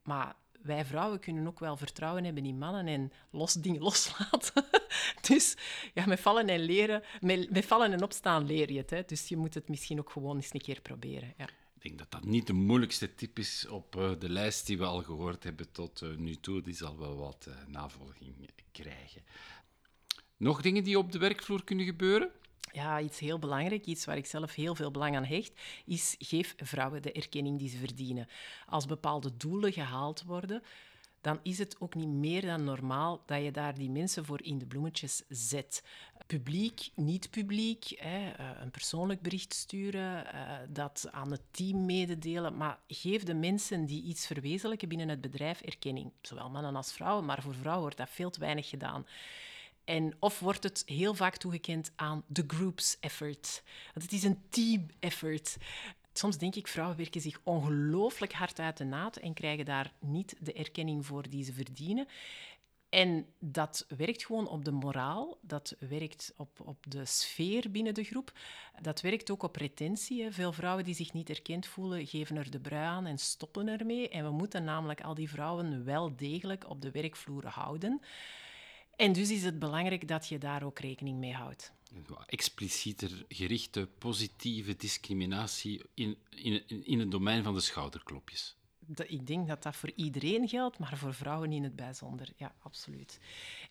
Maar wij vrouwen kunnen ook wel vertrouwen hebben in mannen en los dingen loslaten. dus ja, met vallen en leren, met, met, vallen en opstaan leer je het. Hè. Dus je moet het misschien ook gewoon eens een keer proberen. Ja. Ik denk dat dat niet de moeilijkste tip is op uh, de lijst die we al gehoord hebben tot uh, nu toe. Die zal wel wat uh, navolging krijgen. Nog dingen die op de werkvloer kunnen gebeuren? Ja, iets heel belangrijk, iets waar ik zelf heel veel belang aan hecht, is geef vrouwen de erkenning die ze verdienen. Als bepaalde doelen gehaald worden, dan is het ook niet meer dan normaal dat je daar die mensen voor in de bloemetjes zet. Publiek, niet publiek, hè, eh, een persoonlijk bericht sturen, eh, dat aan het team mededelen, maar geef de mensen die iets verwezenlijken binnen het bedrijf erkenning. Zowel mannen als vrouwen, maar voor vrouwen wordt dat veel te weinig gedaan. En of wordt het heel vaak toegekend aan de groups effort. Want het is een team effort. Soms denk ik, vrouwen werken zich ongelooflijk hard uit de naad en krijgen daar niet de erkenning voor die ze verdienen. En dat werkt gewoon op de moraal, dat werkt op, op de sfeer binnen de groep, dat werkt ook op retentie. Veel vrouwen die zich niet erkend voelen, geven er de brui aan en stoppen ermee. En we moeten namelijk al die vrouwen wel degelijk op de werkvloer houden. En dus is het belangrijk dat je daar ook rekening mee houdt. Explicieter gerichte positieve discriminatie in, in, in het domein van de schouderklopjes. Ik denk dat dat voor iedereen geldt, maar voor vrouwen in het bijzonder. Ja, absoluut.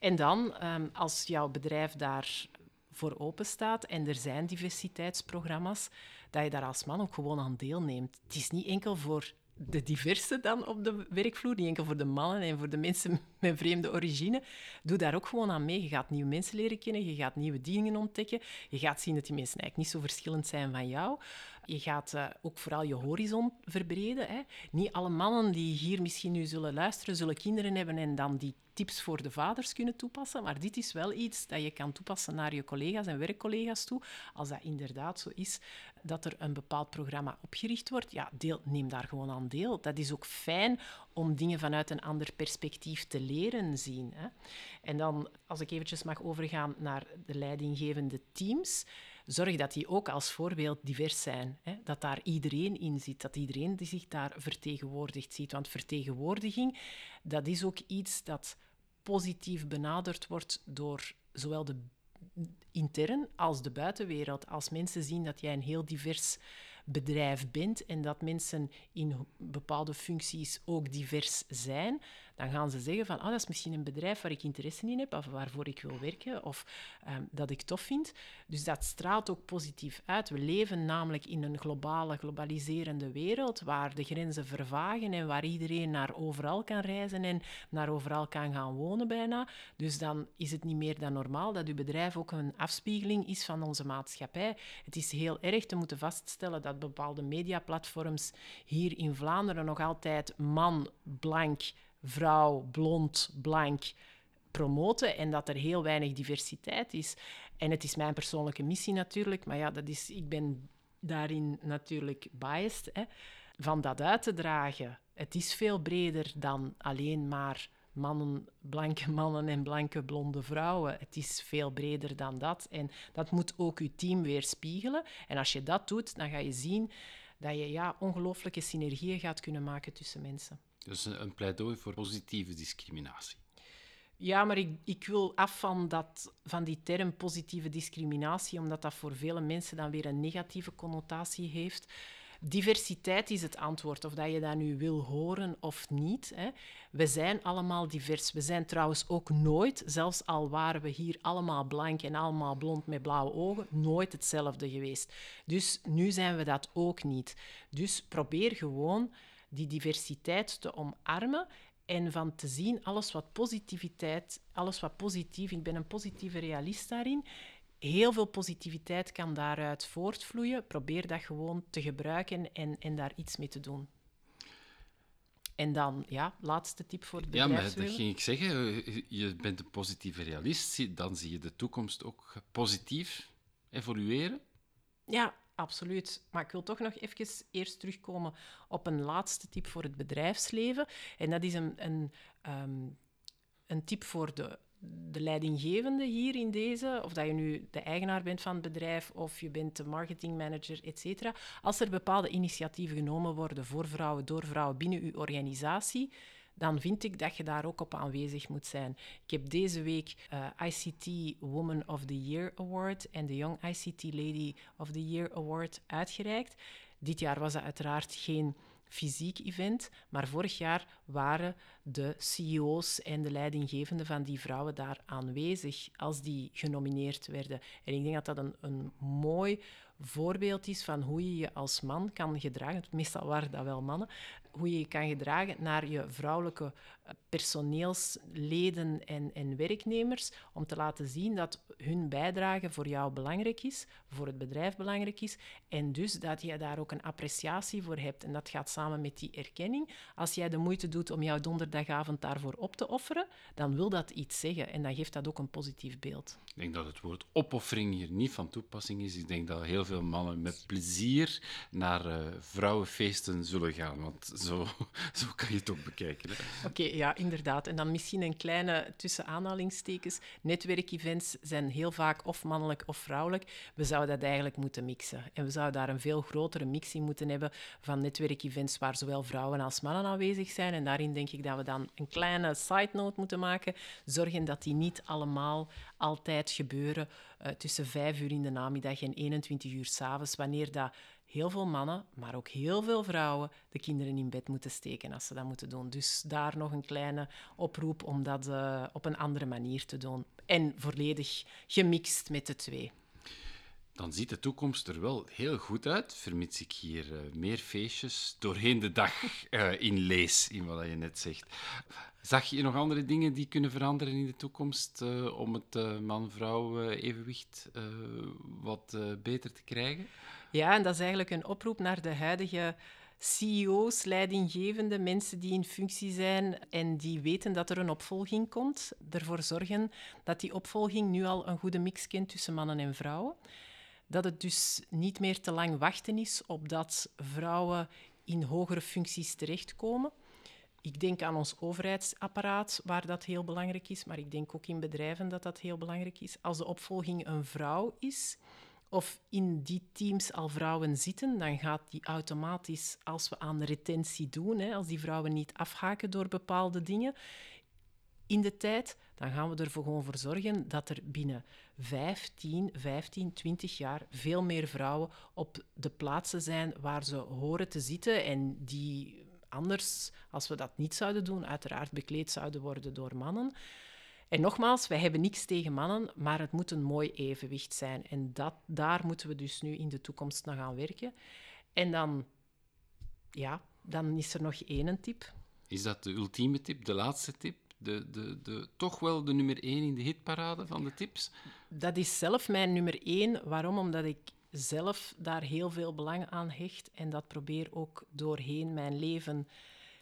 En dan, ehm, als jouw bedrijf daar voor open staat en er zijn diversiteitsprogramma's, dat je daar als man ook gewoon aan deelneemt. Het is niet enkel voor de diverse dan op de werkvloer, niet enkel voor de mannen en voor de mensen met vreemde origine. Doe daar ook gewoon aan mee. Je gaat nieuwe mensen leren kennen, je gaat nieuwe dingen ontdekken, je gaat zien dat die mensen eigenlijk niet zo verschillend zijn van jou. Je gaat uh, ook vooral je horizon verbreden. Hè. Niet alle mannen die hier misschien nu zullen luisteren, zullen kinderen hebben en dan die tips voor de vaders kunnen toepassen. Maar dit is wel iets dat je kan toepassen naar je collega's en werkcollega's toe. Als dat inderdaad zo is dat er een bepaald programma opgericht wordt, ja, deel, neem daar gewoon aan deel. Dat is ook fijn om dingen vanuit een ander perspectief te leren zien. Hè. En dan, als ik eventjes mag overgaan naar de leidinggevende teams zorg dat die ook als voorbeeld divers zijn. Hè? Dat daar iedereen in zit, dat iedereen die zich daar vertegenwoordigd ziet. Want vertegenwoordiging, dat is ook iets dat positief benaderd wordt door zowel de intern als de buitenwereld. Als mensen zien dat jij een heel divers bedrijf bent en dat mensen in bepaalde functies ook divers zijn, dan gaan ze zeggen van, ah, dat is misschien een bedrijf waar ik interesse in heb of waarvoor ik wil werken of ehm, dat ik tof vind. Dus dat straalt ook positief uit. We leven namelijk in een globale, globaliserende wereld waar de grenzen vervagen en waar iedereen naar overal kan reizen en naar overal kan gaan wonen bijna. Dus dan is het niet meer dan normaal dat uw bedrijf ook een afspiegeling is van onze maatschappij. Het is heel erg te moeten vaststellen dat bepaalde mediaplatforms hier in Vlaanderen nog altijd man, blank, vrouw, blond, blank promoten en dat er heel weinig diversiteit is. En het is mijn persoonlijke missie natuurlijk, maar ja, dat is, ik ben daarin natuurlijk biased. Hè, van dat uit te dragen. Het is veel breder dan alleen maar mannen, blanke mannen en blanke blonde vrouwen. Het is veel breder dan dat. En dat moet ook je team weerspiegelen. En als je dat doet, dan ga je zien dat je ja, ongelooflijke synergieën gaat kunnen maken tussen mensen. Dus een pleidooi voor positieve discriminatie. Ja, maar ik, ik wil af van, dat, van die term positieve discriminatie, omdat dat voor vele mensen dan weer een negatieve connotatie heeft. Diversiteit is het antwoord, of dat je dat nu wil horen of niet. Hè. We zijn allemaal divers. We zijn trouwens ook nooit, zelfs al waren we hier allemaal blank en allemaal blond met blauwe ogen, nooit hetzelfde geweest. Dus nu zijn we dat ook niet. Dus probeer gewoon die diversiteit te omarmen en van te zien alles wat positiviteit, alles wat positief, ik ben een positieve realist daarin, heel veel positiviteit kan daaruit voortvloeien. Probeer dat gewoon te gebruiken en, en daar iets mee te doen. En dan, ja, laatste tip voor het Ja, maar dat ging ik zeggen. Je bent een positieve realist. Dan zie je de toekomst ook positief evolueren. Ja, absoluut. Maar ik wil toch nog even eerst terugkomen op een laatste tip voor het bedrijfsleven. En dat is een, een, ehm, een tip voor de, de leidinggevende hier in deze, of dat je nu de eigenaar bent van het bedrijf of je bent de marketingmanager, et cetera. Als er bepaalde initiatieven genomen worden voor vrouwen, door vrouwen binnen uw organisatie, dan vind ik dat je daar ook op aanwezig moet zijn. Ik heb deze week uh, ICT Woman of the Year Award en de Young ICT Lady of the Year Award uitgereikt. Dit jaar was dat uiteraard geen fysiek event, maar vorig jaar waren de CEO's en de leidinggevenden van die vrouwen daar aanwezig als die genomineerd werden. En ik denk dat dat een, een mooi voorbeeld is van hoe je je als man kan gedragen. Meestal waren dat wel mannen. Hoe je je kan gedragen naar je vrouwelijke personeelsleden en, en werknemers. Om te laten zien dat hun bijdrage voor jou belangrijk is, voor het bedrijf belangrijk is. En dus dat je daar ook een appreciatie voor hebt. En dat gaat samen met die erkenning. Als jij de moeite doet om jouw donderdagavond daarvoor op te offeren, dan wil dat iets zeggen. En dan geeft dat ook een positief beeld. Ik denk dat het woord opoffering hier niet van toepassing is. Ik denk dat heel veel mannen met plezier naar uh, vrouwenfeesten zullen gaan. Want zo, zo kan je het ook bekijken. Oké, ja, inderdaad. En dan misschien een kleine tussen aanhalingstekens. Netwerkevents zijn heel vaak of mannelijk of vrouwelijk. We zouden dat eigenlijk moeten mixen. En we zouden daar een veel grotere mix in moeten hebben van netwerkevents waar zowel vrouwen als mannen aanwezig zijn. En daarin denk ik dat we dan een kleine side note moeten maken. Zorgen dat die niet allemaal altijd gebeuren uh, tussen vijf uur in de namiddag en 21 uur s'avonds, wanneer dat heel veel mannen, maar ook heel veel vrouwen, de kinderen in bed moeten steken als ze dat moeten doen. Dus daar nog een kleine oproep om dat uh, op een andere manier te doen. En volledig gemixt met de twee. Dan ziet de toekomst er wel heel goed uit, vermits ik hier uh, meer feestjes doorheen de dag in lees, in wat je net zegt. Zag je nog andere dingen die kunnen veranderen in de toekomst uh, om het man-vrouw evenwicht wat beter te krijgen? Ja, en dat is eigenlijk een oproep naar de huidige CEO's, leidinggevende, mensen die in functie zijn en die weten dat er een opvolging komt. Ervoor zorgen dat die opvolging nu al een goede mix kent tussen mannen en vrouwen. Dat het dus niet meer te lang wachten is op dat vrouwen in hogere functies terechtkomen. Ik denk aan ons overheidsapparaat, waar dat heel belangrijk is, maar ik denk ook in bedrijven dat dat heel belangrijk is. Als de opvolging een vrouw is, of in die teams al vrouwen zitten, dan gaat die automatisch, als we aan de retentie doen, hè, als die vrouwen niet afhaken door bepaalde dingen in de tijd, dan gaan we er gewoon voor zorgen dat er binnen 15, 15, 20 jaar veel meer vrouwen op de plaatsen zijn waar ze horen te zitten en die anders, als we dat niet zouden doen, uiteraard bekleed zouden worden door mannen. En nogmaals, wij hebben niks tegen mannen, maar het moet een mooi evenwicht zijn. En dat, daar moeten we dus nu in de toekomst naar gaan werken. En dan, ja, dan is er nog één tip. Is dat de ultieme tip, de laatste tip? De, de, de, toch wel de nummer één in de hitparade van de tips? Dat is zelf mijn nummer één. Waarom? Omdat ik zelf daar heel veel belang aan hecht en dat probeer ook doorheen mijn leven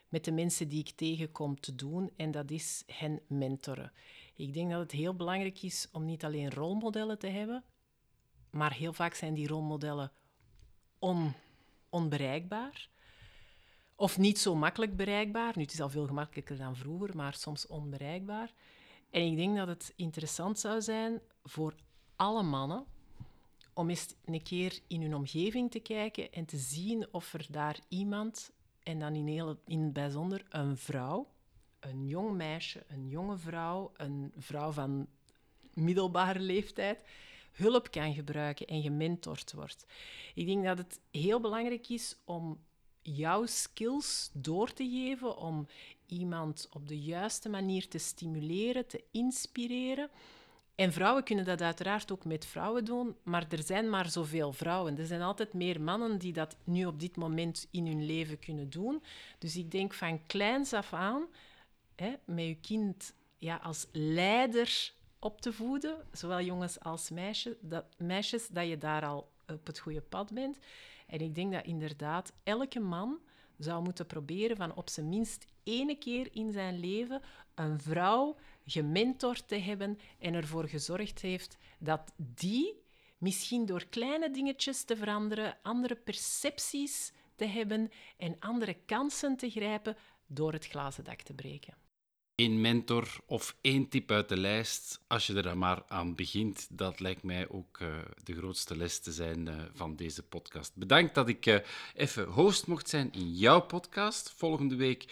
met de mensen die ik tegenkom te doen. En dat is hen mentoren. Ik denk dat het heel belangrijk is om niet alleen rolmodellen te hebben, maar heel vaak zijn die rolmodellen on, onbereikbaar. Of niet zo makkelijk bereikbaar. Nu, het is al veel gemakkelijker dan vroeger, maar soms onbereikbaar. En ik denk dat het interessant zou zijn voor alle mannen om eens een keer in hun omgeving te kijken en te zien of er daar iemand, en dan in, in het bijzonder een vrouw, een jong meisje, een jonge vrouw, een vrouw van middelbare leeftijd, hulp kan gebruiken en gementord wordt. Ik denk dat het heel belangrijk is om jouw skills door te geven, om iemand op de juiste manier te stimuleren, te inspireren. En vrouwen kunnen dat uiteraard ook met vrouwen doen, maar er zijn maar zoveel vrouwen. Er zijn altijd meer mannen die dat nu op dit moment in hun leven kunnen doen. Dus ik denk van kleins af aan hè, met je kind ja, als leider op te voeden, zowel jongens als meisjes dat, meisjes, dat je daar al op het goede pad bent. En ik denk dat inderdaad elke man zou moeten proberen van op zijn minst ene keer in zijn leven een vrouw gementord te hebben en ervoor gezorgd heeft dat die misschien door kleine dingetjes te veranderen, andere percepties te hebben en andere kansen te grijpen door het glazen dak te breken. Eén mentor of één tip uit de lijst, als je er dan maar aan begint, dat lijkt mij ook uh, de grootste les te zijn uh, van deze podcast. Bedankt dat ik uh, even host mocht zijn in jouw podcast. Volgende week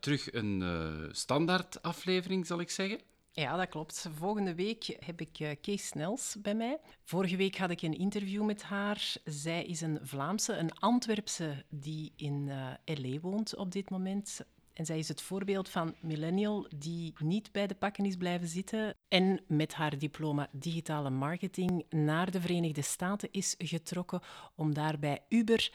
terug een standaard aflevering, zal ik zeggen. Ja, dat klopt. Volgende week heb ik Kees Snels bij mij. Vorige week had ik een interview met haar. Zij is een Vlaamse, een Antwerpse die in LA woont op dit moment. En zij is het voorbeeld van millennial die niet bij de pakken is blijven zitten en met haar diploma digitale marketing naar de Verenigde Staten is getrokken om daar bij Uber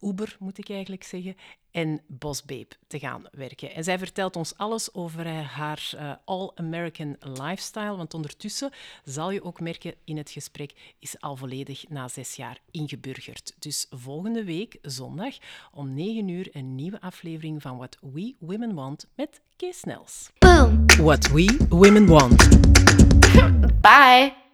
Uber, moet ik eigenlijk zeggen, en Boss Babe te gaan werken. En zij vertelt ons alles over eh, haar uh, All-American lifestyle, want ondertussen zal je ook merken in het gesprek is al volledig na zes jaar ingeburgerd. Dus volgende week, zondag, om 9 uur, een nieuwe aflevering van What We Women Want met Kees Snels. Boom! What We Women Want. Bye!